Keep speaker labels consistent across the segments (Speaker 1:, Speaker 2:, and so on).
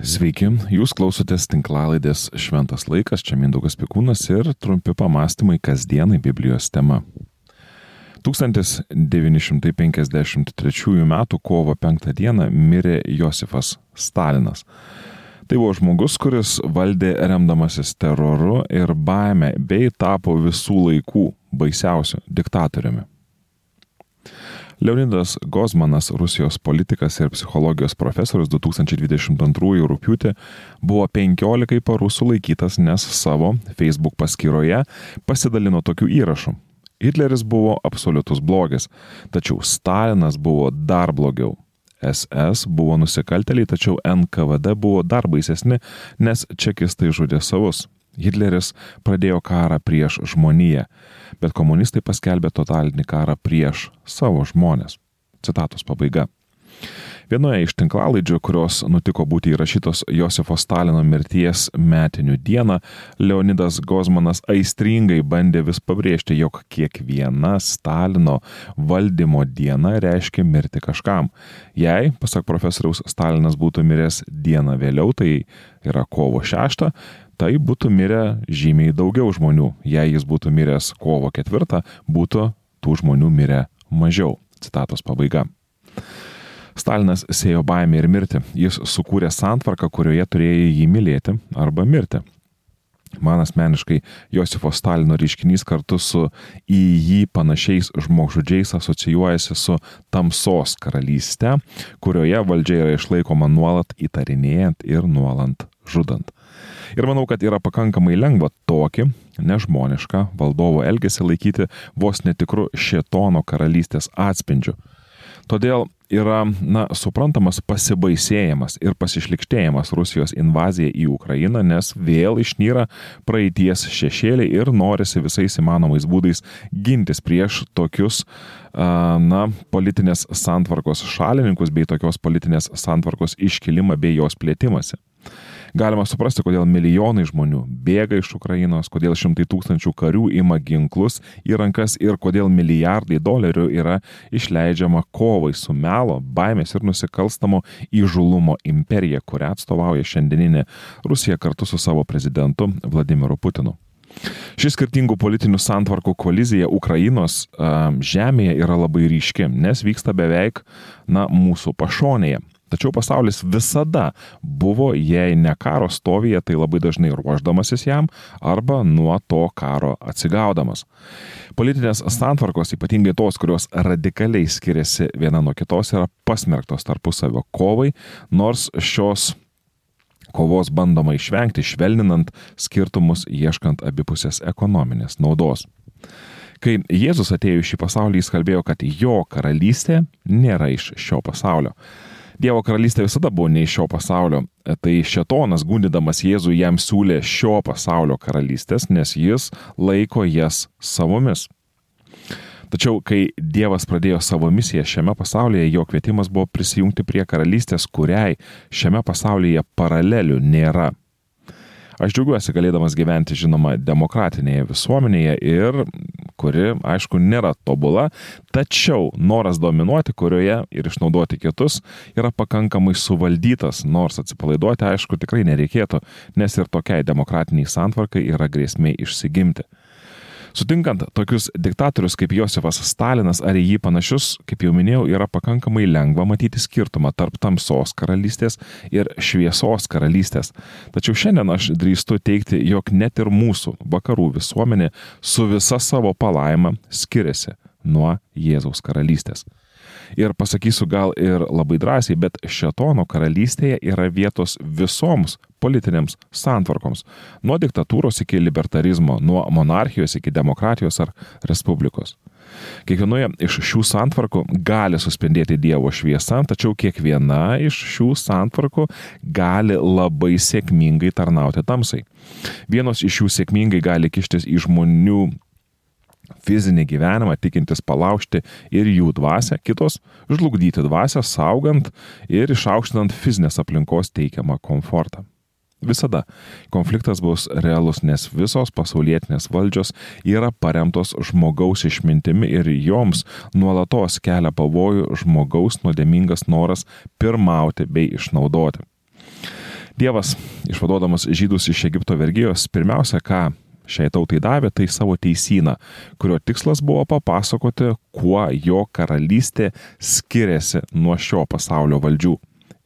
Speaker 1: Sveiki, jūs klausotės tinklalaidės Šventas laikas, čia Mindaugas Pikūnas ir trumpi pamastymai kasdienai Biblijos tema. 1953 m. kovo 5 d. mirė Josifas Stalinas. Tai buvo žmogus, kuris valdė remdamasis teroru ir baime bei tapo visų laikų baisiausiu diktatoriumi. Leonidas Gozmanas, Rusijos politikas ir psichologijos profesorius 2022 rūpiutį buvo 15 parų sulaikytas, nes savo Facebook paskyroje pasidalino tokių įrašų. Hitleris buvo absoliutus blogis, tačiau Stalinas buvo dar blogiau. SS buvo nusikalteliai, tačiau NKVD buvo dar baisesni, nes čekistai žudė savus. Hitleris pradėjo karą prieš žmoniją, bet komunistai paskelbė totalinį karą prieš savo žmonės. Citatos pabaiga. Vienoje iš tinklalaidžių, kurios nutiko būti įrašytos Josefo Stalino mirties metinių dieną, Leonidas Gozmanas aistringai bandė vis pabrėžti, jog kiekviena Stalino valdymo diena reiškia mirti kažkam. Jei, pasak profesoriaus, Stalinas būtų miręs dieną vėliau, tai yra kovo 6, tai būtų mirę žymiai daugiau žmonių. Jei jis būtų miręs kovo ketvirtą, būtų tų žmonių mirę mažiau. Citatos pabaiga. Stalinas sėjo baimę ir mirtį. Jis sukūrė santvarką, kurioje turėjo jį mylėti arba mirti. Man asmeniškai Josifo Stalino reiškinys kartu su į jį panašiais žmogžudžiais asocijuojasi su tamsos karalystė, kurioje valdžia yra išlaikoma nuolat įtarinėjant ir nuolant žudant. Ir manau, kad yra pakankamai lengva tokį nežmonišką valdovo elgesį laikyti vos netikru šėtono karalystės atspindžiu. Todėl yra, na, suprantamas pasibaisėjimas ir pasišlikštėjimas Rusijos invazija į Ukrainą, nes vėl išnyra praeities šešėliai ir norisi visais įmanomais būdais gintis prieš tokius, na, politinės santvarkos šalininkus bei tokios politinės santvarkos iškilimą bei jos plėtimąsi. Galima suprasti, kodėl milijonai žmonių bėga iš Ukrainos, kodėl šimtai tūkstančių karių ima ginklus į rankas ir kodėl milijardai dolerių yra išleidžiama kovai su melo, baimės ir nusikalstamo įžulumo imperija, kurią atstovauja šiandieninė Rusija kartu su savo prezidentu Vladimiru Putinu. Ši skirtingų politinių santvarkų kolizija Ukrainos žemėje yra labai ryški, nes vyksta beveik, na, mūsų pašonėje. Tačiau pasaulis visada buvo, jei ne karo stovyje, tai labai dažnai ruoždamasis jam arba nuo to karo atsigaudamas. Politinės santvarkos, ypatingai tos, kurios radikaliai skiriasi viena nuo kitos, yra pasmerktos tarpusavio kovai, nors šios kovos bandoma išvengti, švelninant skirtumus, ieškant abipusės ekonominės naudos. Kai Jėzus atėjo į šį pasaulį, jis kalbėjo, kad jo karalystė nėra iš šio pasaulio. Dievo karalystė visada buvo ne iš šio pasaulio. Tai šetonas gundydamas Jėzų jam siūlė šio pasaulio karalystės, nes jis laiko jas savomis. Tačiau, kai Dievas pradėjo savo misiją šiame pasaulyje, jo kvietimas buvo prisijungti prie karalystės, kuriai šiame pasaulyje paralelių nėra. Aš džiaugiuosi galėdamas gyventi, žinoma, demokratinėje visuomenėje ir kuri, aišku, nėra tobula, tačiau noras dominuoti, kurioje ir išnaudoti kitus yra pakankamai suvaldytas, nors atsipalaiduoti, aišku, tikrai nereikėtų, nes ir tokiai demokratiniai santvarkai yra grėsmė išsigimti. Sutinkant tokius diktatorius kaip Josefas Stalinas ar į jį panašius, kaip jau minėjau, yra pakankamai lengva matyti skirtumą tarp tamsos karalystės ir šviesos karalystės. Tačiau šiandien aš drįstu teikti, jog net ir mūsų vakarų visuomenė su visa savo palaima skiriasi nuo Jėzaus karalystės. Ir pasakysiu gal ir labai drąsiai, bet šetono karalystėje yra vietos visoms politinėms santvarkoms. Nuo diktatūros iki libertarizmo, nuo monarchijos iki demokratijos ar respublikos. Kiekvienoje iš šių santvarkų gali suspendėti Dievo šviesa, tačiau kiekviena iš šių santvarkų gali labai sėkmingai tarnauti tamsai. Vienos iš jų sėkmingai gali kištis į žmonių fizinį gyvenimą, tikintis palaužti ir jų dvasę, kitos žlugdyti dvasę, saugant ir išaukštinant fizinės aplinkos teikiamą komfortą. Visada konfliktas bus realus, nes visos pasaulietinės valdžios yra paremtos žmogaus išmintimi ir joms nuolatos kelia pavojų žmogaus nuodėmingas noras pirmauti bei išnaudoti. Dievas, išvaduodamas žydus iš Egipto vergyjos, pirmiausia, ką šiai tautai davė, tai savo teisyną, kurio tikslas buvo papasakoti, kuo jo karalystė skiriasi nuo šio pasaulio valdžių.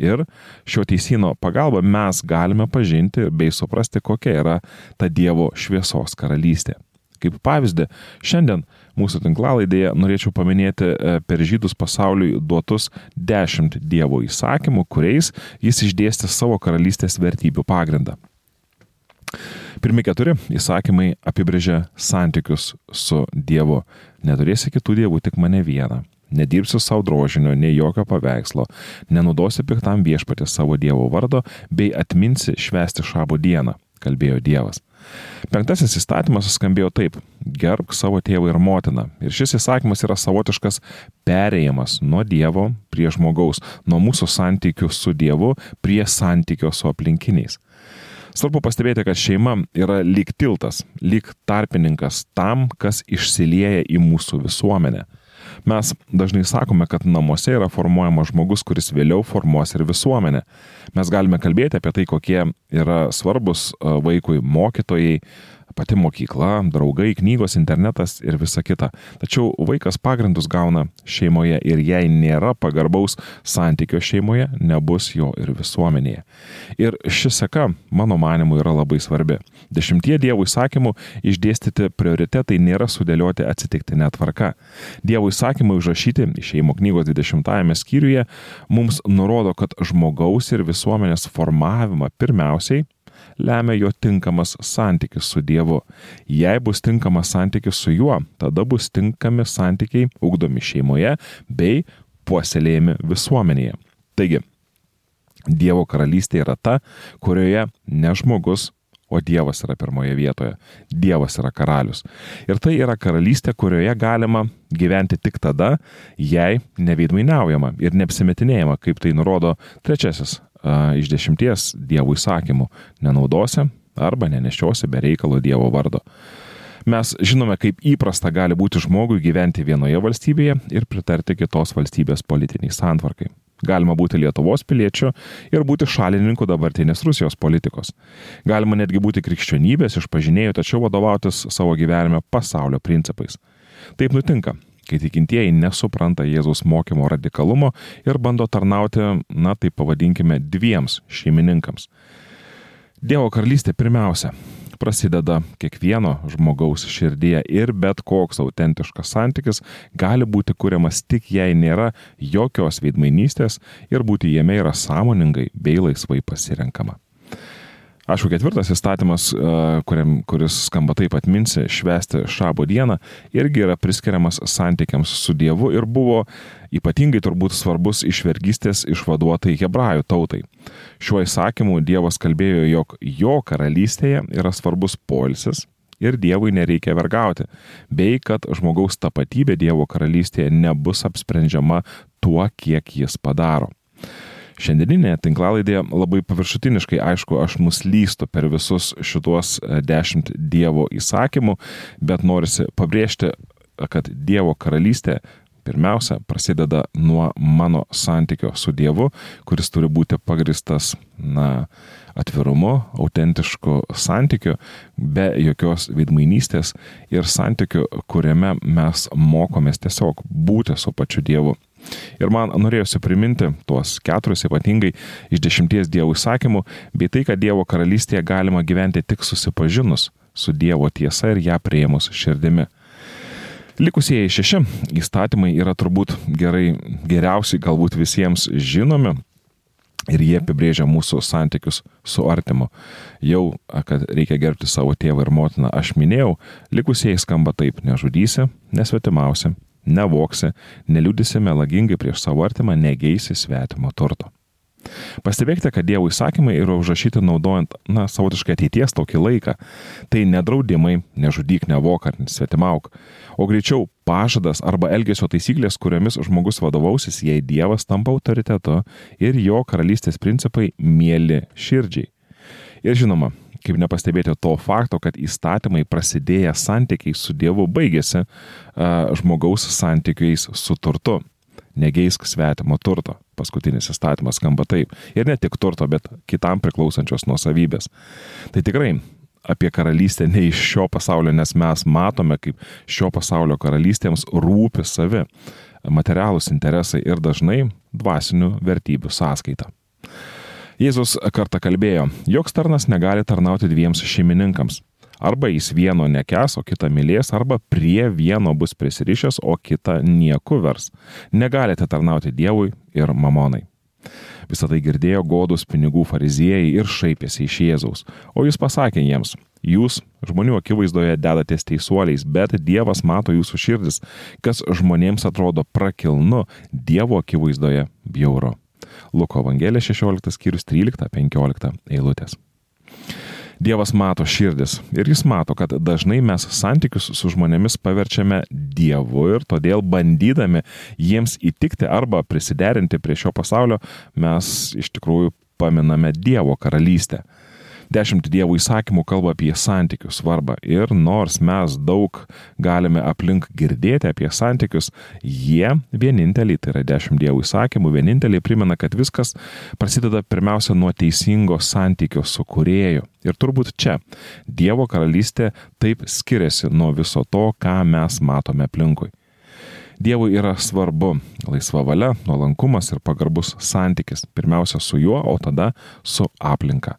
Speaker 1: Ir šio teisino pagalba mes galime pažinti bei suprasti, kokia yra ta Dievo šviesos karalystė. Kaip pavyzdį, šiandien mūsų tinklalaidėje norėčiau paminėti e, per žydus pasauliui duotus dešimt Dievo įsakymų, kuriais jis išdėstė savo karalystės vertybių pagrindą. Pirmi keturi įsakymai apibrėžia santykius su Dievu. Neturėsi kitų dievų, tik mane vieną. Nedirbsi savo drožinio, nei jokio paveikslo, nenudosi piktam viešpatė savo Dievo vardo, bei atminsi švesti šabo dieną, kalbėjo Dievas. Penktasis įstatymas skambėjo taip - gerbk savo tėvą ir motiną. Ir šis įsakymas yra savotiškas perėjimas nuo Dievo prie žmogaus, nuo mūsų santykių su Dievu prie santykio su aplinkiniais. Svarbu pastebėti, kad šeima yra lyg tiltas, lyg tarpininkas tam, kas išsilieja į mūsų visuomenę. Mes dažnai sakome, kad namuose yra formuojamas žmogus, kuris vėliau formuos ir visuomenę. Mes galime kalbėti apie tai, kokie yra svarbus vaikui mokytojai, pati mokykla, draugai, knygos, internetas ir visa kita. Tačiau vaikas pagrindus gauna šeimoje ir jei nėra pagarbaus santykio šeimoje, nebus jo ir visuomenėje. Ir ši seka, mano manimu, yra labai svarbi. Dešimtie Dievo įsakymų išdėstyti prioritetai nėra sudėlioti atsitiktinė tvarka. Dievo įsakymai užrašyti šeimo knygos 20-ame skyriuje mums nurodo, kad žmogaus ir visuomenės formavimą pirmiausiai lemia jo tinkamas santykis su Dievu. Jei bus tinkamas santykis su juo, tada bus tinkami santykiai ugdomi šeimoje bei puoselėjami visuomenėje. Taigi, Dievo karalystė yra ta, kurioje ne žmogus, o Dievas yra pirmoje vietoje. Dievas yra karalius. Ir tai yra karalystė, kurioje galima gyventi tik tada, jei neveidmainiaujama ir neapsimetinėjama, kaip tai nurodo trečiasis iš dešimties Dievo įsakymų - nenaudosi arba nenešiosi be reikalo Dievo vardo. Mes žinome, kaip įprasta gali būti žmogui gyventi vienoje valstybėje ir pritarti kitos valstybės politiniai santvarkai. Galima būti Lietuvos piliečiu ir būti šalininku dabartinės Rusijos politikos. Galima netgi būti krikščionybės išpažinėjų, tačiau vadovautis savo gyvenime pasaulio principais. Taip nutinka, kai tikintieji nesupranta Jėzaus mokymo radikalumo ir bando tarnauti, na tai pavadinkime, dviems šeimininkams. Dievo karalystė pirmiausia prasideda kiekvieno žmogaus širdyje ir bet koks autentiškas santykis gali būti kuriamas tik jei nėra jokios veidmainystės ir būti jame yra sąmoningai bei laisvai pasirenkama. Aišku, ketvirtas įstatymas, e, kuriam, kuris skamba taip atminsi, švesti šabo dieną, irgi yra priskiriamas santykiams su Dievu ir buvo ypatingai turbūt svarbus iš vergystės išvaduotai hebrajų tautai. Šiuo įsakymu Dievas kalbėjo, jog jo karalystėje yra svarbus poilsis ir Dievui nereikia vergauti, bei kad žmogaus tapatybė Dievo karalystėje nebus apsprendžiama tuo, kiek jis padaro. Šiandieninėje tinklalaidėje labai paviršutiniškai, aišku, aš nuslystu per visus šituos e, dešimt Dievo įsakymų, bet norisi pabrėžti, kad Dievo karalystė pirmiausia prasideda nuo mano santykio su Dievu, kuris turi būti pagristas, na, atvirumu, autentišku santykiu, be jokios vidmainystės ir santykiu, kuriame mes mokomės tiesiog būti su pačiu Dievu Ir man norėjosi priminti tuos keturis ypatingai iš dešimties Dievo įsakymų, bei tai, kad Dievo karalystėje galima gyventi tik susipažinus su Dievo tiesa ir ją prieimus širdimi. Likusieji šeši įstatymai yra turbūt gerai, geriausiai galbūt visiems žinomi ir jie apibrėžia mūsų santykius su artimu. Jau, kad reikia gerbti savo tėvą ir motiną, aš minėjau, likusieji skamba taip - nežudysi, nesvetimausi, nevoksi, neliūdisi melagingai prieš savo artimą, negeisi svetimo turto. Pastebėkite, kad Dievo įsakymai yra užrašyti naudojant, na, savotiškai ateities tokį laiką. Tai nedraudimai, nežudyk, nevok ar svetimauk, o greičiau pažadas arba elgesio taisyklės, kuriomis žmogus vadovausis, jei Dievas tampa autoritetu ir jo karalystės principai mėly širdžiai. Ir žinoma, kaip nepastebėti to fakto, kad įstatymai prasidėję santykiai su Dievu baigėsi žmogaus santykiais su turtu. Negeisk svetimo turto. paskutinis įstatymas skamba taip. Ir ne tik turto, bet kitam priklausančios nuosavybės. Tai tikrai apie karalystę ne iš šio pasaulio, nes mes matome, kaip šio pasaulio karalystėms rūpi savi materialūs interesai ir dažnai dvasinių vertybių sąskaita. Jėzus kartą kalbėjo, joks tarnas negali tarnauti dviems šeimininkams. Arba jis vieno nekes, o kitą mylės, arba prie vieno bus prisirišęs, o kitą nieku vers. Negalite tarnauti Dievui ir mamonai. Visą tai girdėjo godus pinigų fariziejai ir šaipėsi iš Jėzaus. O jis pasakė jiems, jūs žmonių akivaizdoje dedatės teisuoliais, bet Dievas mato jūsų širdis, kas žmonėms atrodo prakilnu, Dievo akivaizdoje bjauro. Luko Evangelija 16 skyrius 13-15 eilutės. Dievas mato širdis ir jis mato, kad dažnai mes santykius su žmonėmis paverčiame Dievu ir todėl bandydami jiems įtikti arba prisiderinti prie šio pasaulio, mes iš tikrųjų paminame Dievo karalystę. Dešimt dievų įsakymų kalba apie santykių svarbą ir nors mes daug galime aplink girdėti apie santykius, jie vieninteliai, tai yra dešimt dievų įsakymų, vieninteliai primena, kad viskas prasideda pirmiausia nuo teisingo santykio su kurėju. Ir turbūt čia Dievo karalystė taip skiriasi nuo viso to, ką mes matome aplinkui. Dievui yra svarbu laisva valia, nuolankumas ir pagarbus santykis. Pirmiausia su juo, o tada su aplinka.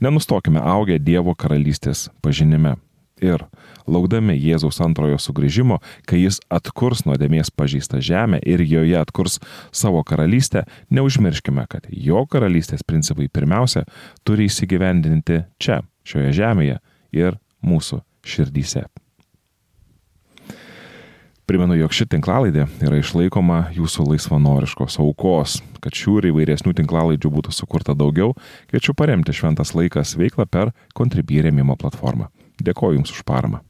Speaker 1: Nenustokime augę Dievo karalystės pažinime. Ir laukdami Jėzaus antrojo sugrįžimo, kai jis atkurs nuodėmės pažįstą žemę ir joje atkurs savo karalystę, neužmirškime, kad jo karalystės principai pirmiausia turi įsigyvendinti čia, šioje žemėje ir mūsų širdyse. Primenu, jog ši tinklalaidė yra išlaikoma jūsų laisvanoriškos aukos. Kad šių ir įvairesnių tinklalaidžių būtų sukurta daugiau, kviečiu paremti Šventas laikas veiklą per Contribui remimo platformą. Dėkoju Jums už paramą.